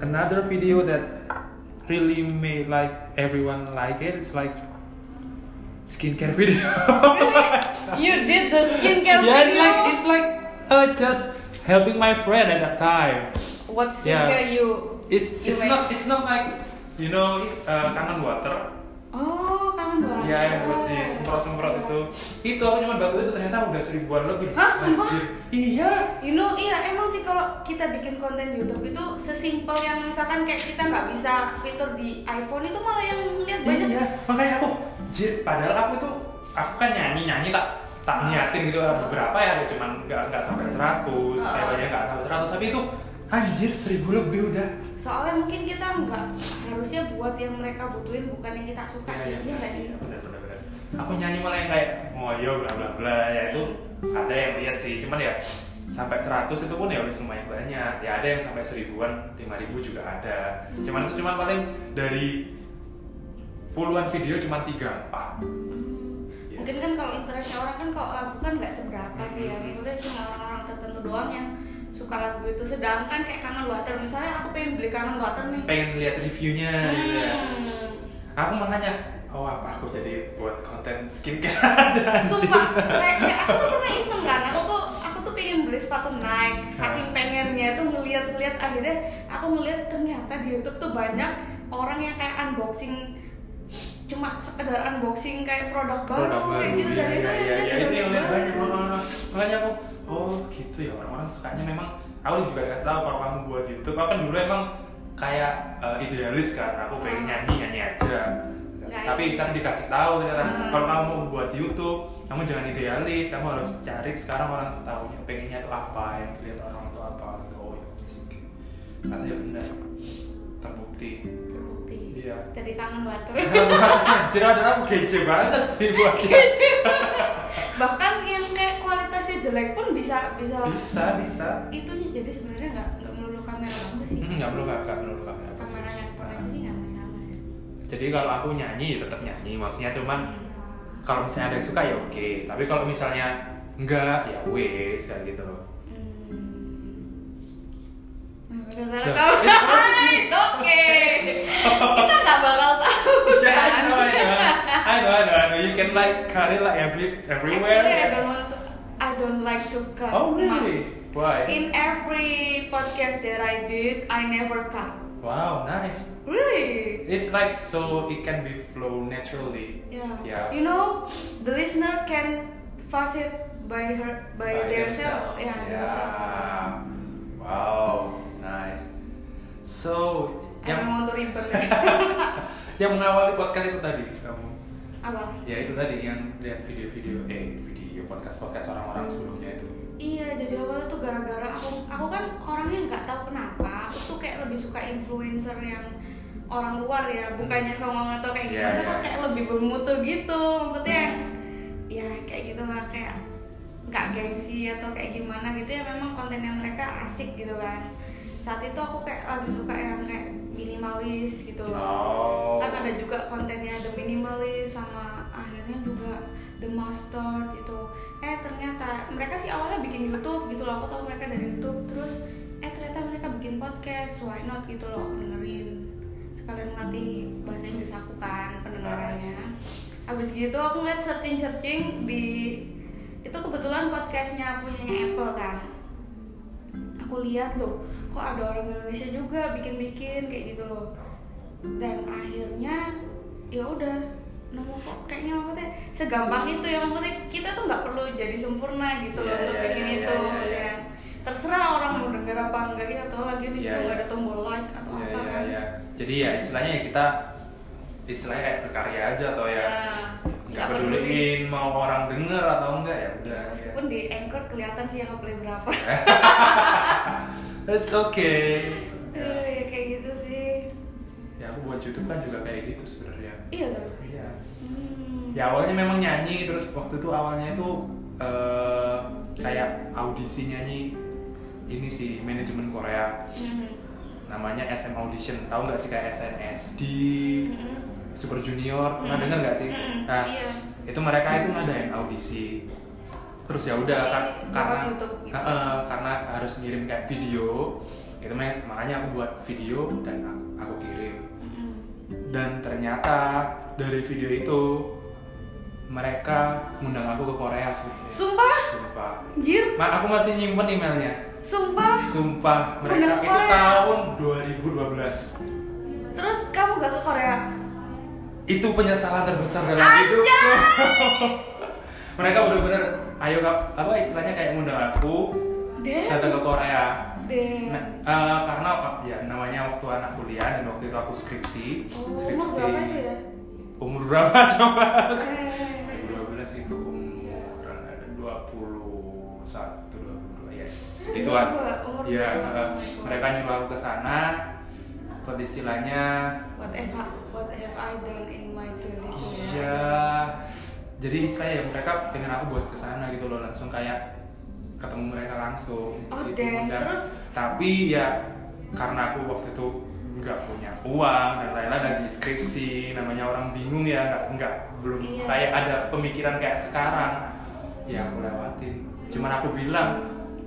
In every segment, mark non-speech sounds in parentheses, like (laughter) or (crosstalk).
another video that really made like everyone like it. It's like skincare (laughs) video. You did the skincare yeah, it's video. like it's like uh, just helping my friend at that time. What skincare you? It's You it's make- not it's not like you know uh, kangen water. Oh, kangen. Ya yang buat di semprot-semprot itu. Itu aku cuma baru itu ternyata udah seribuan lebih. Hah, sumpah? Anjir. Iya. You know, iya emang sih kalau kita bikin konten YouTube itu sesimpel yang misalkan kayak kita nggak bisa fitur di iPhone itu malah yang lihat banyak. Iya, makanya aku jir, padahal aku tuh aku kan nyanyi nyanyi tak tak Ah. niatin gitu Ah. beberapa ya cuman nggak nggak sampai 100 Ah. kayak banyak nggak sampai 100 tapi itu anjir seribu lebih udah Soalnya mungkin kita nggak harusnya buat yang mereka butuhin bukan yang kita suka sih, iya nggak sih? bener bener bener aku nyanyi malah yang kayak ngoyo bla bla bla ya itu ada yang lihat sih cuman ya sampai 100 itu pun ya udah lumayan banyak ya ada yang sampai seribuan lima ribu juga ada cuman itu cuman paling dari puluhan video cuman tiga empat Hmm, Yes. Mungkin kan kalau interestnya orang kan kalau lagu kan nggak seberapa sih ya. Mhm. Maksudnya cuma orang-orang tertentu doang yang suka lagu itu. Sedangkan kayak Kangen Water misalnya aku pengen beli Kangen Water nih. pengen lihat reviewnya gitu ya. Hmm. aku makanya oh apa aku jadi buat konten skincare? Sumpah, kayak, kayak aku tuh pernah iseng kan, aku tuh aku tuh pengen beli sepatu Nike, saking pengennya tuh ngeliat-ngeliat akhirnya aku ngeliat ternyata di YouTube tuh banyak orang yang kayak unboxing cuma sekedar unboxing kayak produk baru produk baru kayak gitu. Ya, dan itu ya, yang ya, lihat ya, itu yang banyak orang makanya aku oh gitu ya. Orang-orang sukanya memang aku juga kasih tahu kalau kamu buat YouTube aku kan dulu emang kayak eh, idealis kan. Aku pengen Hmm. nyanyi nyanyi aja tapi kan dikasih tahu ternyata Hmm. kalau kamu buat YouTube kamu jangan idealis kamu harus cari sekarang orang tuh tahunya pengennya tuh apa yang dilihat orang tuh apa gitu oh ya sih oke katanya benar terbukti Terbukti. iya Dari kangen water. Anjir ada aku kece banget sih buat. Bahkan yang kayak kualitasnya jelek pun bisa bisa. Bisa, bisa. Itu jadi sebenarnya nggak nggak melulu kamera bagus sih. Hmm, Nggak perlu nggak perlu Jadi kalau aku nyanyi ya tetap nyanyi, maksudnya cuman Hmm. kalau misalnya ada yang suka ya oke, tapi kalau misalnya enggak ya wes kayak gitu loh. Hmm. Bener Loh, kamu it's It's Oke. Kita nggak bakal tahu. (laughs) Yeah, I kan? know, I know, I know, I know, I know. You can like cut it like every everywhere. Actually, I don't want to. I don't like to cut. Oh really? Why? In every podcast that I did, I never cut. Wow, nice. Really? It's like so it can be flow naturally. Yeah. Yeah. You know, the listener can fast it by her by, self. themselves, Yeah, themselves. Wow, nice. So, I yang want to ribet ya. (laughs) yang mengawali podcast itu tadi kamu, Apa? ya itu tadi yang lihat video-video, eh video podcast podcast orang-orang sebelumnya itu. Iya, jadi awalnya tuh gara-gara aku aku kan orangnya nggak tahu kenapa aku tuh kayak lebih suka influencer yang orang luar ya, bukannya songong atau kayak Iya, gimana iya. kok kayak lebih bermutu gitu. Maksudnya yang ya kayak gitulah kayak nggak gengsi atau kayak gimana gitu ya memang kontennya mereka asik gitu kan. Saat itu aku kayak lagi suka yang kayak minimalis gitu loh. Oh. Kan ada juga kontennya The Minimalist sama akhirnya juga The Mustard itu. Eh ternyata mereka sih awalnya bikin YouTube gitu loh. Aku tahu mereka dari YouTube terus eh ternyata mereka bikin podcast. Why not gitu loh dengerin. Sekalian melatih bahasa Inggris aku kan pendengarannya. Habis gitu aku ngeliat searching-searching di itu kebetulan podcastnya punyanya Apple kan aku lihat loh kok ada orang Indonesia juga bikin-bikin kayak gitu loh dan akhirnya ya udah nemu kok kayaknya maksudnya segampang itu ya maksudnya kita tuh nggak perlu jadi sempurna gitu loh Iya, untuk iya, bikin iya, itu iya, iya. maksudnya terserah orang mau denger apa enggak ya atau lagi di situ Iya, nggak iya. ada tombol like atau Ya, apa ya, kan ya. Jadi ya istilahnya ya kita istilahnya kayak berkarya aja atau ya Ya, nggak nggak peduli. peduliin mau orang denger atau enggak ya udah. Ya, meskipun di anchor kelihatan sih yang ngeplay berapa (laughs) It's okay. ya. Ya. ya kayak gitu sih ya aku buat YouTube kan juga kayak gitu sebenarnya. iya tuh Iya. Ya awalnya memang nyanyi terus waktu itu awalnya itu eh, kayak audisi nyanyi ini sih manajemen Korea Hmm. namanya SM Audition tahu nggak sih kayak SNSD Mm-mm. Super Junior pernah Mm-mm. dengar nggak sih? Mm-mm. Nah Iya. itu mereka itu ngadain audisi terus ya udah buat karena YouTube gitu. Eh, karena harus ngirim kayak video gitu mak- makanya aku buat video dan aku, aku kirim Mm-mm. dan ternyata dari video itu mereka ngundang aku ke Korea sebenarnya. Sumpah, sumpah anjir, Ma, aku masih nyimpen emailnya sumpah. sumpah mereka itu Korea? tahun 2012 Terus kamu gak ke Korea? itu penyesalan terbesar dalam hidupku (laughs) mereka benar-benar ayo Kak, apa istilahnya kayak ngundang aku Deh, datang ke Korea deh. Nah, eh, karena apa ya namanya waktu anak kuliah dan waktu itu aku skripsi Oh, skripsi umur berapa itu ya? Umur berapa (laughs) coba Eh, 12 itu umur ada 21 22 yes gituan Dua, umur ya eh, oh mereka nyuruh aku ke sana buat istilahnya What have I, what have I done in my 22 Iya. Jadi istilahnya ya mereka pengen aku buat ke sana gitu loh langsung kayak ketemu mereka langsung. Oh, gitu. Dan- Terus? Tapi ya karena aku waktu itu nggak punya uang dan lain-lain lagi skripsi namanya orang bingung ya nggak nggak belum Iya kayak sih. ada pemikiran kayak sekarang ya aku lewatin cuman aku bilang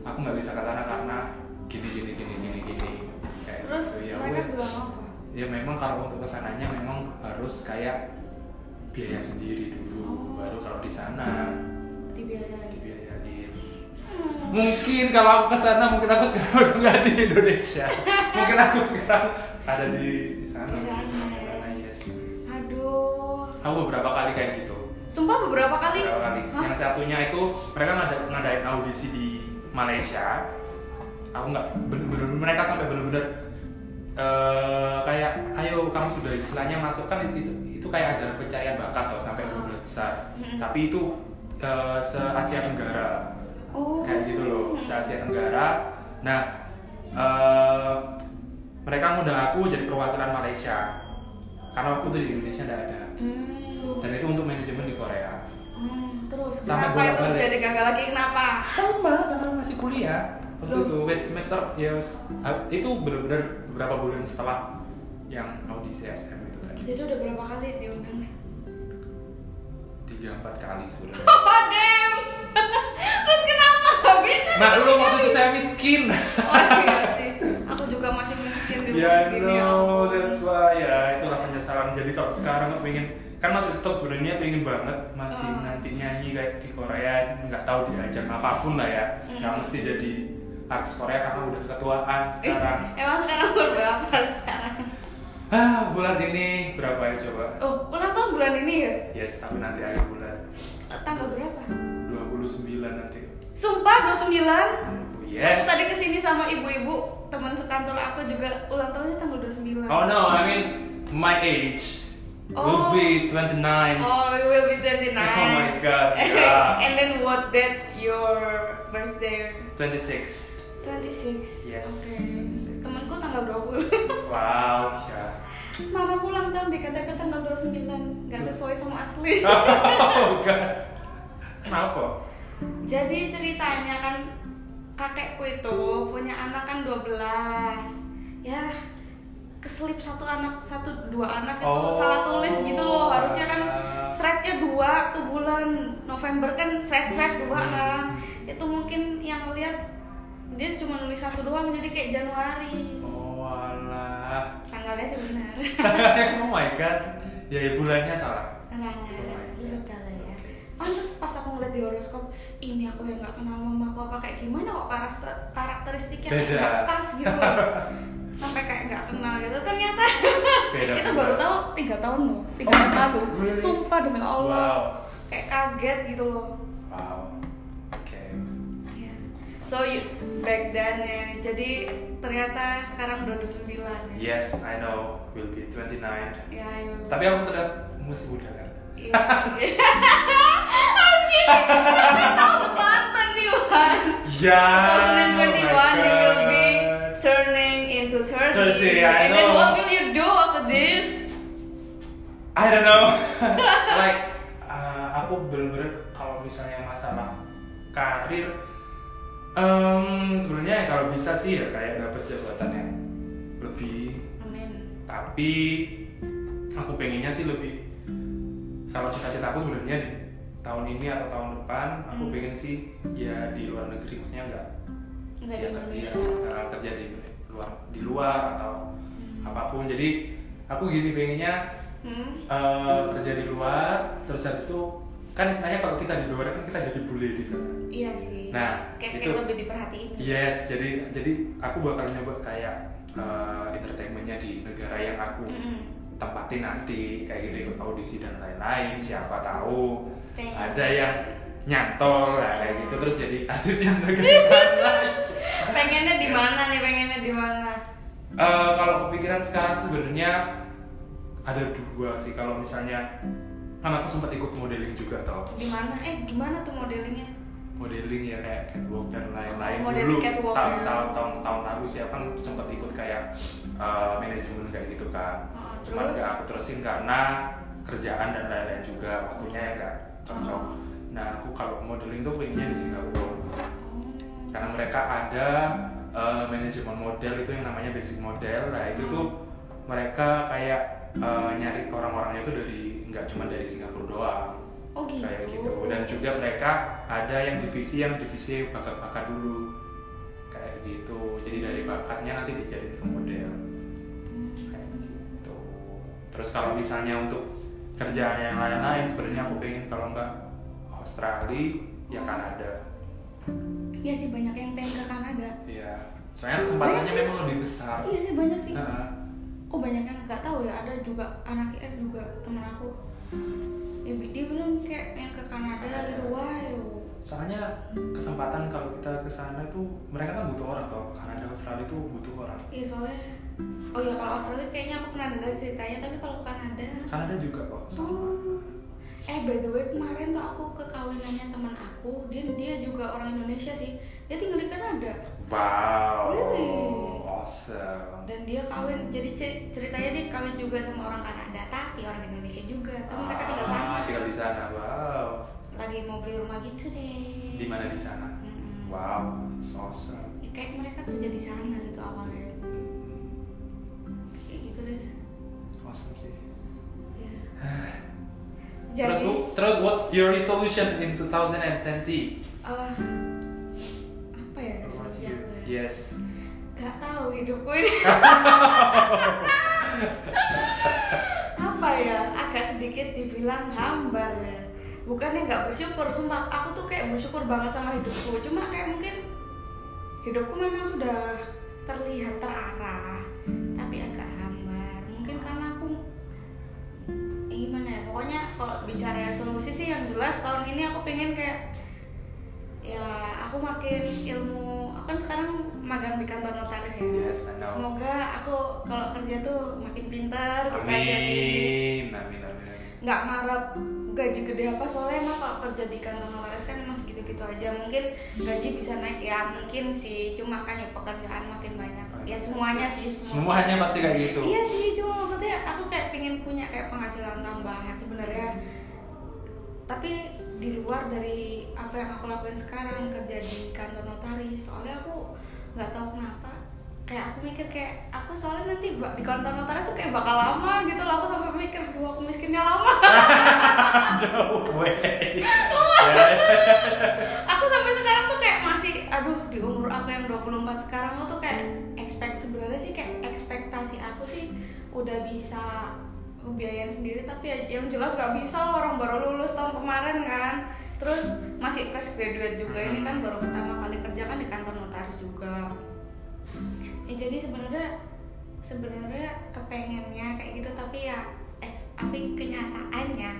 aku nggak bisa ke sana karena gini gini gini gini gini kayak Terus gitu. ya mereka bilang apa? ya memang kalau untuk ke sananya memang harus kayak biaya sendiri dulu Oh. baru kalau di sana Dibiayai. dibiayain Hmm. mungkin kalau aku ke sana mungkin aku sekarang udah (laughs) nggak di Indonesia mungkin aku sekarang ada di sana Di sana, ya. yes Aduh. aku beberapa kali kayak gitu Sumpah beberapa kali. beberapa kali Hah? yang satunya itu mereka ngada ngadain audisi di Malaysia aku nggak bener-bener mereka sampai bener-bener eh, kayak ayo kamu sudah istilahnya masuk kan itu, itu kayak ajaran pencarian bakat atau sampai Ah. bener-bener besar Mm-mm. tapi itu eh, se Asia Tenggara Oh. kayak gitu loh Hmm. se Asia Tenggara nah eh, mereka ngundang aku jadi perwakilan Malaysia karena waktu itu di Indonesia tidak ada Hmm. dan itu untuk manajemen di Korea Hmm, terus Sampai kenapa itu bolak-balik. jadi gagal lagi kenapa? sama karena masih kuliah waktu Loh. itu wes semester ya wes- ah, itu benar-benar beberapa bulan setelah yang audisi SM itu tadi Jadi udah berapa kali diundang nih? tiga empat kali sebenarnya (laughs) Oh damn. (laughs) terus kenapa gak bisa? nah lu waktu itu saya miskin Oh iya sih. Aku juga masih ya segini. ya no ampun. that's why ya itulah penyesalan jadi kalau sekarang nggak pengen kan masih tetap sebenarnya pengen banget masih Ah. nanti nyanyi kayak di Korea nggak tahu di ajang apa pun lah ya nggak Mm. mesti jadi artis Korea karena udah ketuaan Eh, sekarang Emang sekarang berapa sekarang? ah bulan ini berapa ya coba Oh, ulang tahun bulan ini ya? yes tapi nanti akhir bulan Tanggal berapa? 29 nanti Sumpah 29 Aku yes. Tadi ke sini sama ibu-ibu teman sekantor aku juga. Ulang tahunnya tanggal 29 oh no I mean my age. Will Oh. be 29 Oh, we will be 29 (laughs) Oh my God, yeah. (laughs) And then what date your birthday? 26 26 Yes, Oke 26. Temenku tanggal 20 (laughs) wow ya Mama ulang tahun di KTP tanggal 29 Gak sesuai sama asli. Oh god. Kenapa? Jadi ceritanya kan kakekku itu punya anak kan 12 Ya keselip satu anak satu dua anak itu Oh. salah tulis gitu loh. Harusnya kan threadnya dua tuh bulan. November kan thread thread dua Hmm. kan. Itu mungkin yang lihat dia cuma nulis satu doang jadi kayak Januari. Oh alah. Tanggalnya sih benar. (laughs) Oh my god. Ya, ya bulannya salah. Enggak Oh enggak God. ya sudah lah ya. Pantes pas aku ngeliat di horoskop ini aku yang nggak kenal mama aku apa kayak gimana kok karakter karakteristiknya nggak pas gitu (laughs) sampai kayak nggak kenal gitu. Ternyata Beda, itu baru tahu tiga tahun loh tiga Oh, tahun. lalu really? sumpah demi Allah. Wow. Kayak kaget gitu loh. Wow. Oke. Iya. So you back then ya. Jadi ternyata sekarang udah 29 ya. yes I know. Will be 29 Ya, ayo. tapi aku tetap masih muda kan? Iya. (laughs) sih. Harus gini. Tahun depan 21. ya 2021 you will be turning into 30. 30, I And then know. what will you do after this? I don't know (laughs) like uh, aku bener-bener kalau misalnya masalah karir em, sebenarnya kalau bisa sih ya kayak dapat jabatan yang lebih Amin. tapi aku pengennya sih lebih kalau cita-cita aku sebenarnya di tahun ini atau tahun depan aku Hmm. pengen sih ya di luar negeri maksudnya enggak Enggak di ya, kerja, Indonesia. uh, kerja di luar di luar atau Hmm. apa pun jadi aku gini pengennya Hmm. eh, kerja di luar terus habis itu kan istilahnya kalau kita di luar kan kita jadi bule di sana Iya sih. Nah, kayak, itu- kayak lebih diperhatiin. yes jadi jadi aku bakal nyoba kayak eh, entertainmentnya di negara yang aku Mm-mm. Tempatin nanti kayak gitu ikut audisi dan lain-lain siapa tahu Pengen. ada yang nyantol lah kayak gitu terus jadi artis yang (laughs) sana Pengennya di mana nih? Pengennya di mana? Eh, kalau kepikiran sekarang sebenarnya ada dua sih kalau misalnya kan aku sempat ikut modeling juga toh Di mana? Eh, gimana tuh modelingnya? Modeling ya kayak catwalk dan lain-lain Oh, modeling dulu catwalk tahun ya. tahun tahun tahun lalu sih aku kan sempat ikut kayak eh, manajemen kayak gitu kan Oh, cuma terus? nggak aku terusin karena kerjaan dan lain-lain juga waktunya ya nggak cocok Oh. nah aku kalau modeling tuh pengennya di Singapura Oh. karena mereka ada eh, manajemen model itu yang namanya basic model nah itu tuh mereka kayak eh, nyari orang-orangnya itu dari nggak cuma dari Singapura doang Oh gitu. kayak gitu dan juga mereka ada yang divisi yang divisi bakat-bakat dulu kayak gitu jadi dari bakatnya nanti dijadiin ke model Hmm. kayak gitu terus kalau misalnya untuk kerjaan yang lain-lain sebenarnya aku pengen kalau nggak Australia ya Kanada Iya sih banyak yang pengen ke Kanada. ya soalnya kesempatannya memang lebih besar Iya sih banyak sih. Heeh. Oh banyak yang nggak tahu ya. Ada juga anak IF juga temen aku. Ya, dia bilang kayak pengen ke Kanada gitu. Wah, yo. soalnya kesempatan kalau kita ke sana tuh mereka kan butuh orang toh Kanada Australia tuh butuh orang Iya soalnya. Oh ya kalau Australia kayaknya aku pernah dengar ceritanya. Tapi kalau Kanada. Kanada juga kok sama Oh. Eh by the way kemarin tuh aku ke kawinannya teman aku. Dia dia juga orang Indonesia sih. Dia tinggal di Kanada. Wow Really? awesome. Dan dia kawin jadi cer- ceritanya dia kawin juga sama orang Kanada tapi orang Indonesia juga tapi mereka tinggal Ah, sama tinggal di sana wow. Lagi mau beli rumah gitu deh. Di mana di sana? Mm-mm. wow it's awesome. Ya, kayak mereka kerja di sana gitu awalnya. Kayak gitu deh. Awesome sih. Ya. (sighs) terus jadi terus what's your resolution in 2020 eh, yes. Gak tahu hidupku ini. (laughs) Apa ya? Agak sedikit dibilang hambar ya. Bukannya nggak bersyukur sumpah. Aku tuh kayak bersyukur banget sama hidupku. Cuma kayak mungkin hidupku memang sudah terlihat terarah tapi agak hambar. Mungkin karena aku ya gimana ya? Pokoknya kalau bicara resolusi sih yang jelas tahun ini aku pengen kayak ya aku makin ilmu aku kan sekarang magang di kantor notaris ya. Yes, semoga aku kalau kerja tuh makin pintar gitu aja sih. amin amin amin. Amin. nggak ngarep gaji gede apa soalnya emang kalau kerja di kantor notaris kan masih gitu-gitu aja. Mungkin gaji bisa naik ya mungkin sih. Cuma kan ya pekerjaan makin banyak. Ya semuanya sih semua. semuanya pasti kayak gitu. Iya sih, cuma maksudnya aku kayak pengen punya kayak penghasilan tambahan sebenarnya. Tapi di luar dari apa yang aku lakuin sekarang kerja di kantor notaris, soalnya aku nggak tahu kenapa kayak aku mikir kayak aku soalnya nanti di kantor notaris tuh kayak bakal lama gitu loh aku sampai mikir aduh aku miskinnya lama. (laughs) No way. (laughs) Aku sampai sekarang tuh kayak masih aduh di umur aku yang 24 sekarang aku tuh kayak expect sebenarnya sih kayak ekspektasi aku sih udah bisa ngebiayain sendiri tapi ya yang jelas gak bisa loh orang baru lulus tahun kemarin kan. Terus masih fresh graduate juga ini kan baru pertama kali kerja kan di kantor notaris juga. Ya jadi sebenarnya sebenarnya kepengennya kayak gitu tapi ya eks- tapi kenyataannya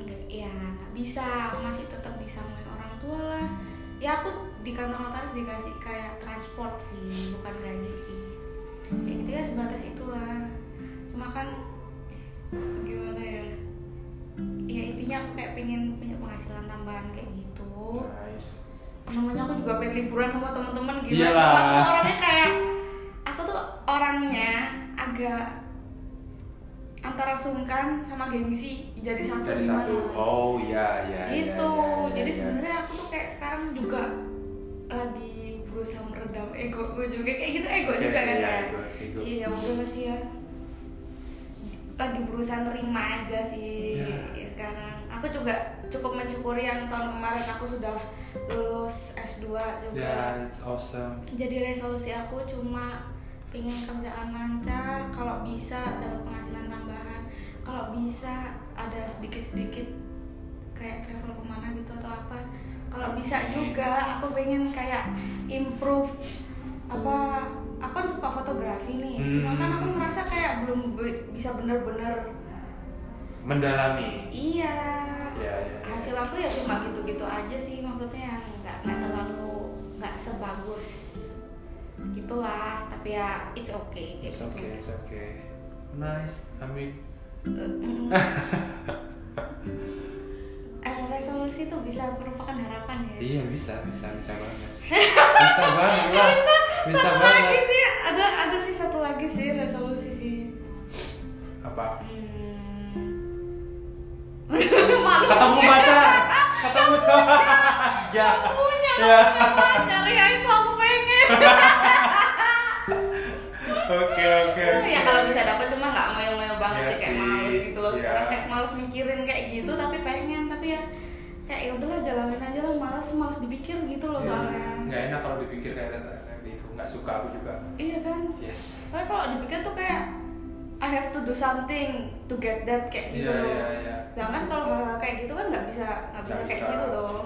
nggak ya nggak bisa. Masih tetap disamain orang tua lah. Ya aku di kantor notaris dikasih kayak transport sih bukan gaji sih. Kayak gitu ya sebatas itulah cuma kan gimana ya? Ya intinya aku kayak pengen punya penghasilan tambahan kayak gitu. Nice namanya aku juga pengen liburan sama teman-teman gila Iyalah. Sumpah, aku tuh orangnya kayak aku tuh orangnya agak antara sungkan sama gengsi jadi satu dari gimana? satu. Oh iya iya gitu. iya, iya, jadi iya. sebenarnya aku tuh kayak sekarang juga lagi berusaha meredam ego gue juga. Kayak gitu ego juga kan iya, ya? iya udah sih ya lagi berusaha nerima aja sih Iya. ya sekarang aku juga cukup mensyukuri yang tahun kemarin aku sudah lulus S2 juga Yeah, it's awesome. jadi resolusi aku cuma pengen kerjaan lancar kalau bisa dapat penghasilan tambahan kalau bisa ada sedikit-sedikit kayak travel ke mana gitu atau apa kalau bisa juga aku pengen kayak improve apa aku kan suka fotografi nih cuma kan aku Hmm. ngerasa kayak belum be- bisa bener-bener Mendalami. iya Ya, ya. hasil aku ya cuma gitu-gitu aja sih maksudnya yang nggak nggak terlalu nggak sebagus itulah tapi ya it's okay kayak It's gitu okay, it's okay. Nice. I mean, Eh, mm. (laughs) Eh, resolusi itu bisa merupakan harapan ya iya bisa, bisa, bisa banget. (laughs) Bisa banget lah. Bisa satu lagi banget. sih ada ada sih satu lagi sih resolusi sih Apa? hmm. (laughs) Ketemu pacar. Ketemu (laughs) sama. ya. punya Ya. pacar ya itu aku pengen Oke, oke. ya kalau bisa dapat cuma nggak ngoyo-ngoyo banget Iya sih kayak males gitu loh sekarang kayak males mikirin kayak gitu tapi pengen tapi ya kayak ya udahlah jalanin aja lah males males dipikir gitu loh soalnya Nggak enak kalau dipikir kayak gitu. Nggak suka aku juga. iya kan Yes. Tapi kalau dipikir tuh kayak I have to do something to get that kayak gitu Iya, loh. iya, iya. Sedangkan kalau hal kayak gitu kan nggak bisa nggak bisa Nggak kayak bisa. gitu loh.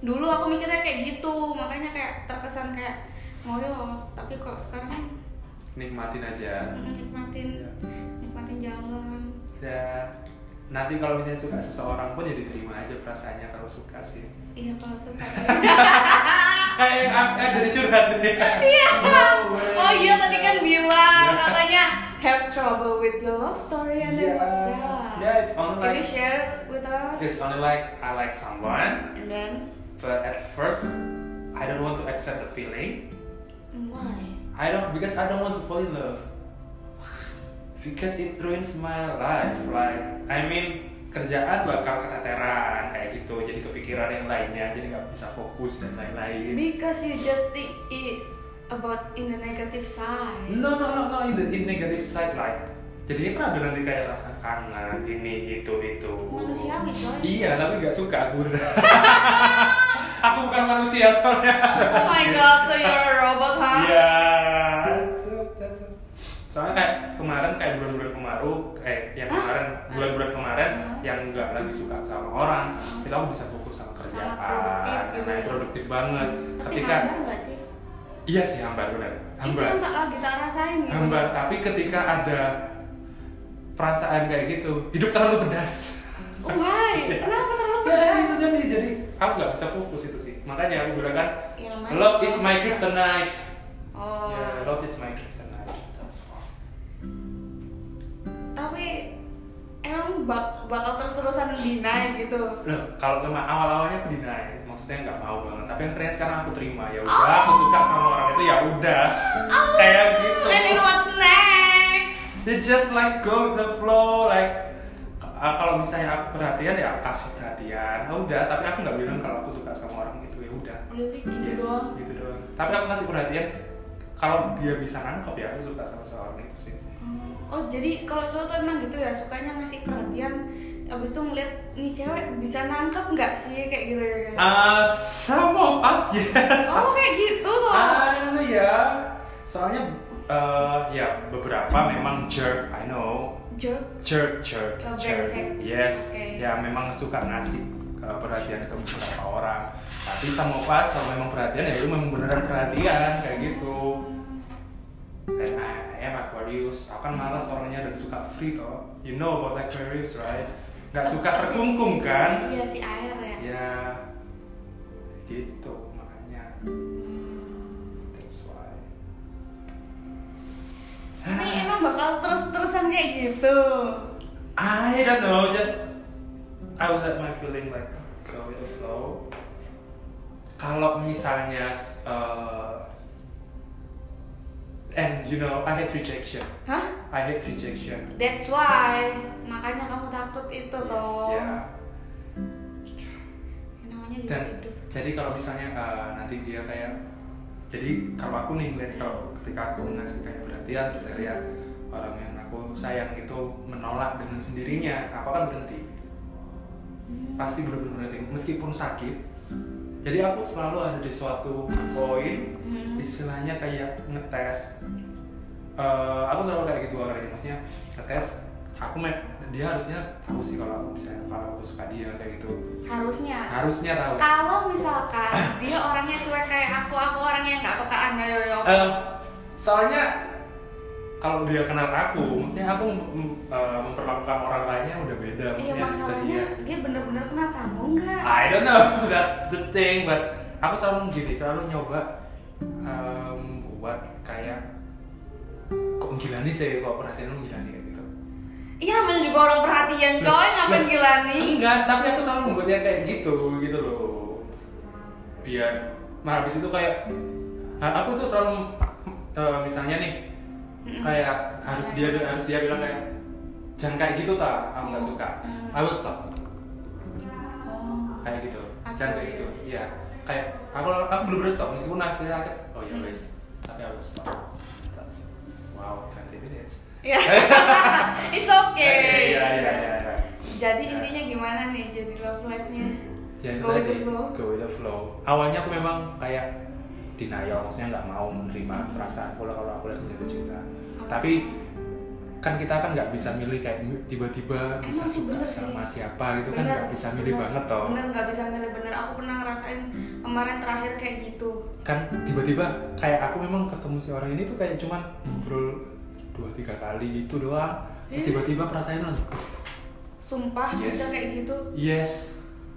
Dulu aku mikirnya kayak gitu, makanya kayak terkesan kayak ngoyo. Tapi kalau sekarang Nikmatin aja. nikmatin Iya. nikmatin jalan. Ya, nanti kalau misalnya suka seseorang pun ya diterima aja perasaannya kalau suka sih. Iya kalau suka. (laughs) Kayak ah, jadi curhat deh. Iya. (laughs) oh iya tadi kan bilang Iya. katanya have trouble with your love story and then what's that? Yeah, it's only Can you like share with us? it's only like I like someone, And then but at first I don't want to accept the feeling. why? I don't because I don't want to fall in love. Because it ruins my life. Like I mean kerjaan bakal keteteran kayak gitu jadi kepikiran yang lainnya jadi nggak bisa fokus dan lain-lain Because you just think it about in the negative side. no no no no in the in negative side like jadinya kan ada nanti kayak rasa kangen ini itu itu Manusiawi coy. iya tapi nggak suka aku (laughs) aku bukan manusia soalnya Oh my god, so you're a robot, huh? Iya. It. Soalnya kayak kemarin kayak bulan-bulan kemaru, kayak yang Hah? kemarin bulan-bulan kemarin Hah? yang nggak lagi suka sama orang, itu aku bisa fokus sama kerjaan. produktif gitu Kayak ya. produktif banget. Tapi ketika hambar nggak sih? iya sih hambar benar. Itu Hambar. yang tak lagi tak rasain gitu. Hambar. Tapi ketika ada perasaan kayak gitu, hidup terlalu pedas. Why? (laughs) Iya. Kenapa terlalu Ya pedas? itu jadi jadi aku nggak bisa fokus itu sih. Makanya aku bilang kan, Ya, namanya love is my kryptonite. Oh. Ya, love is my kryptonite. That's all. Tapi emang bak- bakal terus-terusan deny gitu. Loh, kalau memang awal-awalnya aku deny, maksudnya nggak mau banget. Tapi akhirnya sekarang aku terima. Ya udah, Oh. aku suka sama orang itu ya udah. Kayak gitu. And then what's next? You just like go with the flow, like uh, kalau misalnya aku perhatian ya aku kasih perhatian. Ya udah, tapi aku nggak bilang kalau aku suka sama orang itu ya udah. Udah gitu Yes, doang. Gitu doang. Tapi aku kasih perhatian kalau dia bisa nangkep ya aku suka sama seorang itu sih. Oh jadi kalau cowok tuh emang gitu ya sukanya ngasih perhatian Abis itu ngeliat nih cewek bisa nangkep nggak sih kayak gitu ya kan? Uh, some of us (laughs) yes. Oh kayak gitu loh. Ah, itu ya. Soalnya uh, ya beberapa memang jerk, I know. Jerk. Jerk, jerk, Oh, jerk. Yes. Oke. Ya memang suka ngasih uh, perhatian ke beberapa orang. Tapi sama pas kalau memang perhatian ya itu memang beneran perhatian kayak gitu. And I, I am Aquarius. Aku kan malas orangnya dan suka free toh. You know about Aquarius, right? Gak suka terkungkung kan? Iya si air ya. Ya gitu Tapi emang bakal terus-terusan kayak gitu. I don't know, just I will let my feeling like go with the flow. Kalau misalnya, uh, and you know, I hate rejection. Hah? I hate rejection. That's why makanya kamu takut itu toh. Yes, ya. Yang namanya juga Dan hidup. jadi kalau misalnya uh, nanti dia kayak, jadi kalau aku nih lihat kalau ketika aku ngasih kayak perhatian terus saya lihat orang yang aku sayang itu menolak dengan sendirinya, aku akan berhenti. Hmm. Pasti benar-benar berhenti, meskipun sakit, jadi aku selalu ada di suatu poin Hmm. istilahnya kayak ngetes Eh, aku selalu kayak gitu orangnya maksudnya ngetes aku dia harusnya tahu sih kalau aku misalnya kalau aku suka dia kayak gitu. Harusnya. Harusnya tahu. Kalau misalkan dia orangnya cuek kayak aku aku orangnya yang nggak pekaan ya yo Eh, soalnya kalau dia kenal aku maksudnya aku mm, eh, memperlakukan orang lainnya udah beda. Iya maksudnya masalahnya dia- dia bener-bener kenal kamu nggak? I don't know (laughs) that's the thing but aku selalu gini selalu nyoba em, buat kayak kok gila nih sih kok perhatian lu gila nih iya namanya juga orang perhatian coy. Ngapain Loh, gila nih? enggak tapi aku selalu membuatnya kayak gitu gitu loh. Biar nah habis itu kayak nah, aku tuh selalu eh, misalnya nih kayak harus dia harus dia bilang kayak jangan kayak gitu tak aku nggak suka. Mm. I will stop. Oh. Kayak gitu. Aku jangan kayak gitu. iya. Kayak aku aku belum bener stop meskipun akhirnya akhir oh ya Hmm. guys tapi I will stop. That's, wow 20 minutes ya (laughs) it's okay iya iya iya iya. jadi Ya. intinya gimana nih jadi love life nya ya Go with the flow. go with the flow awalnya aku memang kayak denial maksudnya nggak mau menerima Hmm. perasaan kalau kalau aku lagi jatuh cinta Apa? tapi kan kita kan nggak bisa milih kayak tiba-tiba bisa suka bener sih. sama siapa gitu kan Bener, nggak bisa milih bener, banget toh bener nggak bisa milih bener aku pernah ngerasain kemarin terakhir kayak gitu kan tiba-tiba kayak aku memang ketemu si orang ini tuh kayak cuman ngobrol dua tiga kali gitu doang terus Eh. tiba-tiba perasaannya langsung sumpah Yes. bisa kayak gitu yes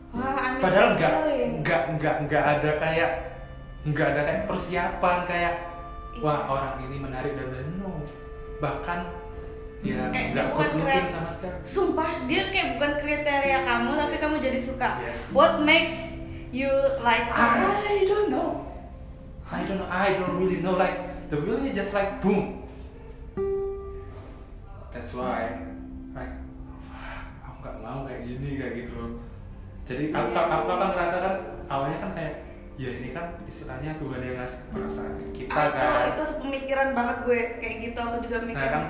wah padahal nggak nggak nggak nggak ada kayak nggak ada kayak persiapan kayak wah Iya. orang ini menarik dan lain no bahkan ya Kayak nggak bukan keren. sama sekali Sumpah dia kayak bukan kriteria kamu tapi Yes. kamu jadi suka. Yes. What makes you like her? I don't know I don't know I don't really know like the feeling is just like boom that's why like aku nggak mau kayak gini kayak gitu loh. Jadi aku, Iya aku sih. akan merasakan awalnya kan kayak ya ini kan istilahnya Tuhan yang ngasih perasaan kita Ah, itu kan. itu sepemikiran banget gue kayak gitu aku juga mikir. nah kan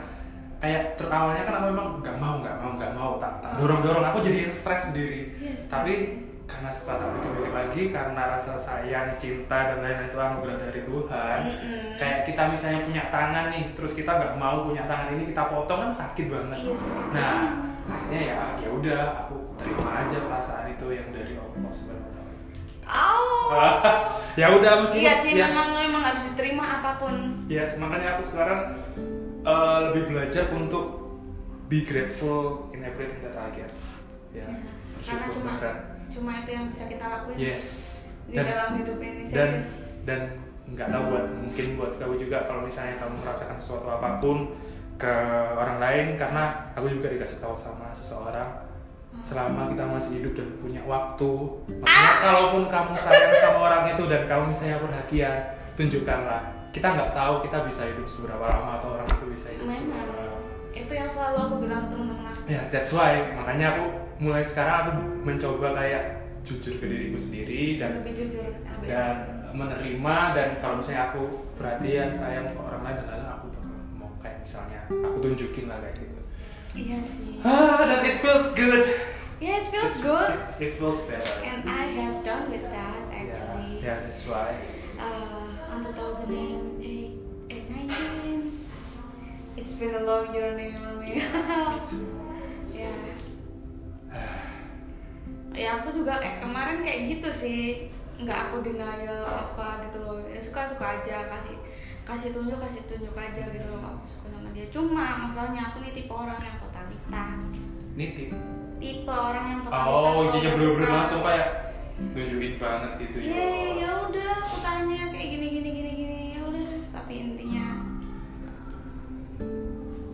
kayak ter awalnya kan aku memang nggak mau nggak mau nggak mau tak tak dorong dorong aku jadi stres sendiri. Yes, tapi karena setelah tak pikir lagi karena rasa sayang cinta dan lain-lain itu anugerah dari Tuhan Mm-mm. kayak kita misalnya punya tangan nih terus kita nggak mau punya tangan ini kita potong kan sakit banget Iya, sakit nah banget. akhirnya ya ya udah aku terima aja perasaan itu yang dari Allah subhanahu wa Oh. (laughs) ya udah meskipun Iya sih, ya, memang memang harus diterima apa pun. Yes, makanya aku sekarang uh, lebih belajar untuk be grateful in everything that I get. Ya, Ya, karena cuma beneran. Cuma itu yang bisa kita lakuin Yes. di dalam hidup ini dan serius. dan nggak tahu buat mungkin buat kamu juga kalau misalnya kamu merasakan sesuatu apa pun ke orang lain karena aku juga dikasih tahu sama seseorang selama kita masih hidup dan punya waktu. Maksudnya kalaupun kamu sayang sama orang itu dan kamu misalnya perhatian tunjukkanlah. Kita nggak tahu kita bisa hidup seberapa lama atau orang itu bisa hidup seberapa Memang lama. Itu yang selalu aku bilang ke teman-teman aku. ya that's why. Makanya aku mulai sekarang aku mencoba kayak jujur ke diriku sendiri dan lebih jujur, lebih dan menerima dan kalau misalnya aku perhatian sayang ke orang lain dan lain aku bakal mau kayak misalnya aku tunjukin lah kayak gitu Iya sih. ah dan it feels good Yeah, it feels It's- good. it, it feels better And I have done with that actually. yeah, yeah that's why Uh, on 2008, eh, 19. It's been a long journey for (laughs) me. too ya. Ya aku juga eh, kemarin kayak gitu sih. Nggak aku denial apa gitu loh. Ya suka suka aja kasih kasih tunjuk kasih tunjuk aja gitu loh aku suka sama dia. Cuma masalahnya aku nih tipe orang yang totalitas. nitip Tipe orang yang totalitas. oh udah bener-bener suka. langsung kayak nunjukin banget gitu Iya, ya udah aku tanya kayak gini gini gini gini ya udah. Tapi intinya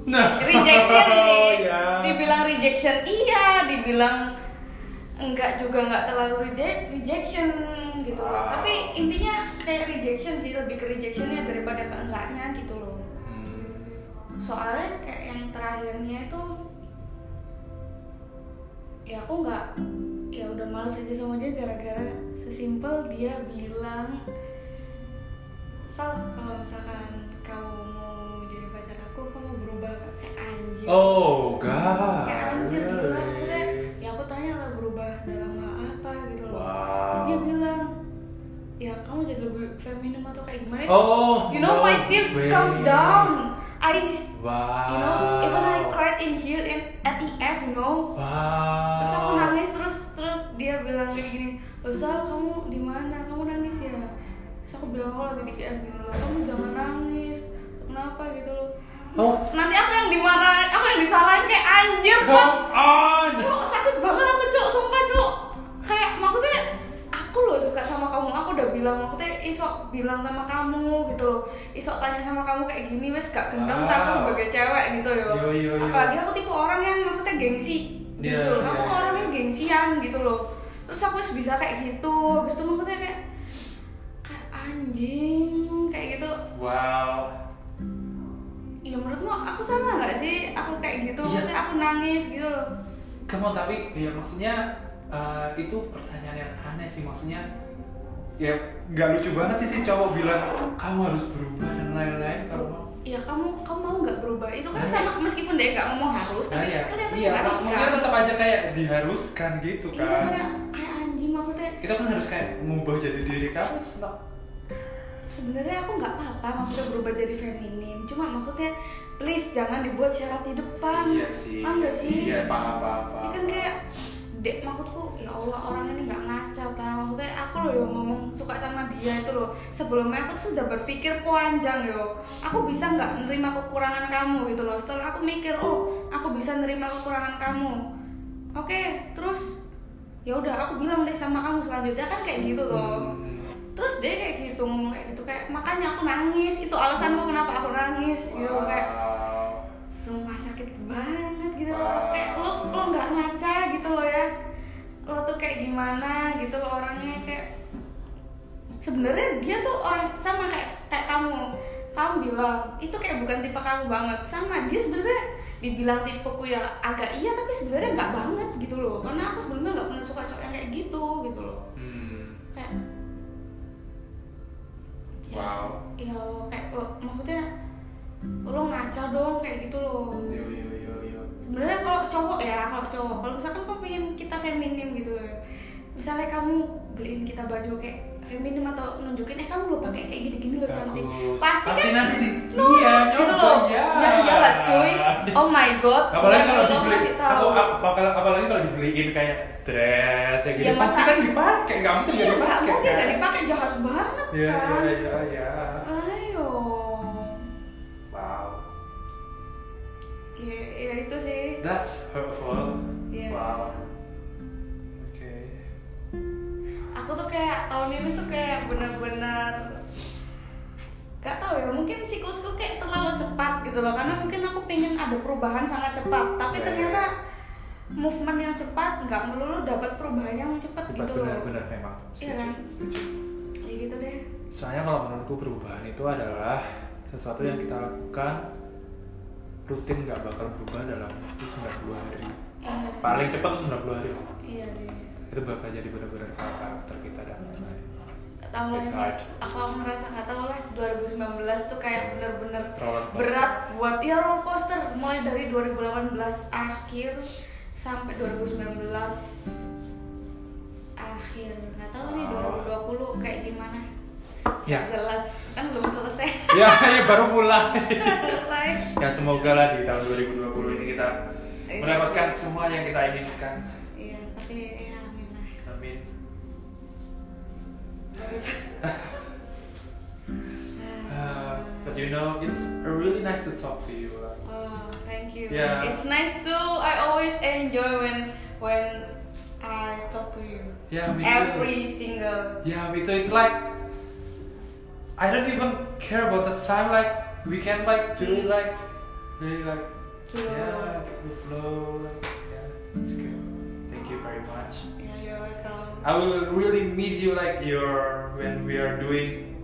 nah rejection (laughs) sih. ya. Dibilang rejection iya, dibilang enggak juga enggak terlalu rede- rejection gitu loh. Wow. Tapi intinya kayak rejection sih lebih ke rejectionnya daripada ke enggaknya gitu loh. Hmm. Soalnya kayak yang terakhirnya itu ya aku nggak ya udah males aja sama dia gara-gara sesimpel dia bilang Sal kalau misalkan kamu berubah kayak anjir oh god kayak anjir gila udah ya aku tanya lah berubah dalam hal apa gitu loh. Wow. terus dia bilang lebih feminim atau kayak gimana? Oh, you know no my tears way. comes down. I Wow. you know even I cried in here in at EF you know. Wow. terus aku nangis terus terus dia bilang kayak gini Sal kamu di mana? Kamu nangis ya? Terus aku bilang aku lagi di IF gitu loh. Kamu jangan nangis. Kenapa? Gitu loh Oh, nanti aku yang dimarahin aku yang disalahin kayak anjir on. cuk sakit banget aku cuk sumpah cuk kayak maksudnya aku loh suka sama kamu aku udah bilang maksudnya isok bilang sama kamu gitu loh isok tanya sama kamu kayak gini wes gak gendeng Wow. aku sebagai cewek gitu yo Yo, yo, yo. apalagi aku tipe orang yang maksudnya gengsi gitu Iya, loh aku iya, iya. orangnya gengsian gitu loh terus aku wes bisa kayak gitu habis itu maksudnya kayak kayak anjing kayak gitu Wow. Ya menurutmu aku salah nggak sih? Aku kayak gitu Iya. maksudnya aku nangis gitu loh. Kamu tapi ya maksudnya eh, itu pertanyaan yang aneh sih maksudnya ya nggak lucu banget sih si cowok bilang kamu harus berubah dan lain-lain kalau mau. Ya kamu kamu mau nggak berubah? Itu kan Nah, sama meskipun dia nggak ngomong harus nah tapi ya kelihatan iya harus maksudnya kan? tetap aja kayak diharuskan gitu iya kan. kayak kayak anjing maksudnya. Itu kan harus kayak mengubah jadi diri kamu sebenarnya aku nggak apa-apa maksudnya berubah jadi feminim. Cuma maksudnya please jangan dibuat syarat di depan. Iya sih. Paham nggak sih? Iya paham paham ini paham kan kayak dek maksudku ya Allah orang ini nggak ngaca tau. Maksudnya aku loh yang ngomong suka sama dia itu loh. Sebelumnya aku tuh sudah berpikir panjang yo. Aku bisa nggak nerima kekurangan kamu gitu loh. Setelah aku mikir oh aku bisa nerima kekurangan kamu. Oke terus ya udah aku bilang deh sama kamu selanjutnya. Kan kayak gitu tuh Hmm. Terus dia kayak gitu ngomong kayak gitu kayak makanya aku nangis itu alasanku kenapa aku nangis gitu kayak Wow. sumpah sakit banget gitu loh Wow. kayak lo lo nggak ngaca gitu loh ya lo tuh kayak gimana gitu loh orangnya kayak sebenarnya dia tuh orang sama kayak kayak kamu kamu bilang itu kayak bukan tipe kamu banget sama dia sebenarnya dibilang tipeku ya agak iya tapi sebenarnya nggak banget gitu loh karena aku sebelumnya nggak pernah suka cowok yang kayak gitu gitu loh Wow. ya kayak lo, maksudnya lo ngaca dong kayak gitu loh Yo yo yo yo. sebenarnya kalau cowok ya kalau cowok kalau misalkan kau pengen kita feminim gitu loh misalnya kamu beliin kita baju kayak feminim atau nunjukin eh kamu lo pakai kayak gini-gini lo cantik Bagus. pasti, kan nanti di no, iya gitu loh ya. ya iyalah cuy oh my god apalagi Udah kalau dibeli tahu aku, apalagi, kalau dibeliin kayak dress kayak gitu Iya, pasti kan dipakai nggak mungkin iya nggak nggak dipakai mungkin kan nggak dipakai jahat banget Iya kan iya iya iya. ayo Wow. ya, ya itu sih That's hurtful. Iya. Wow. Aku tuh kayak tahun ini tuh kayak bener-bener gak tahu ya mungkin siklusku kayak terlalu cepat gitu loh karena mungkin aku pengen ada perubahan sangat cepat tapi Iya, ternyata movement yang cepat nggak melulu dapat perubahan yang cepat gitu benar loh benar memang. Iya kan? Ya gitu deh Soalnya kalau menurutku perubahan itu adalah sesuatu yang kita lakukan rutin nggak bakal berubah dalam waktu 90 hari. iya sih. Paling cepat 90 hari. iya sih Itu bakal jadi benar-benar karakter kita dan lain-lain. Gak tau lah ini aku, aku ngerasa gak tau lah 2019 tuh kayak bener-bener berat buat ya roller coaster mulai dari 2018 akhir sampai 2019 akhir nggak tahu nih Wow. 2020 kayak gimana Ya. jelas kan belum selesai (laughs) ya, ya baru mulai. (laughs) mulai ya semoga lah di tahun 2020 ini kita Iya. mendapatkan semua yang kita inginkan. iya tapi ya Uh, but you know, it's really nice to talk to you. Like, oh thank you Yeah. it's nice too I always enjoy when when I talk to you yeah, me too. every single Yeah, me too. It's like I don't even care about the time. Like we can like do it like really like Flow. yeah, the flow. Like, yeah, it's good. Very much. yeah you're welcome I will really miss you like your when we are doing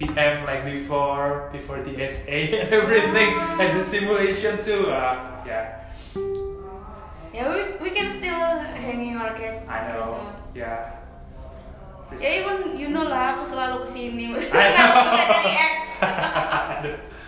PM like before before the SA (laughs) and everything and the simulation too. Uh, yeah, Yeah, we, we can still hanging our cat. I know. Yeah. This- Ya even you know lah, aku selalu kesini. I (laughs) know. (laughs)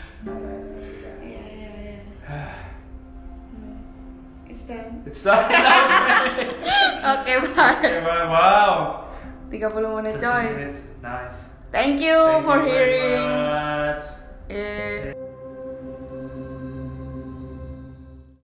Oke, bye. Wow. 30 menit coy. Minutes. Nice. Thank you Thank for you hearing. Very much. Yeah.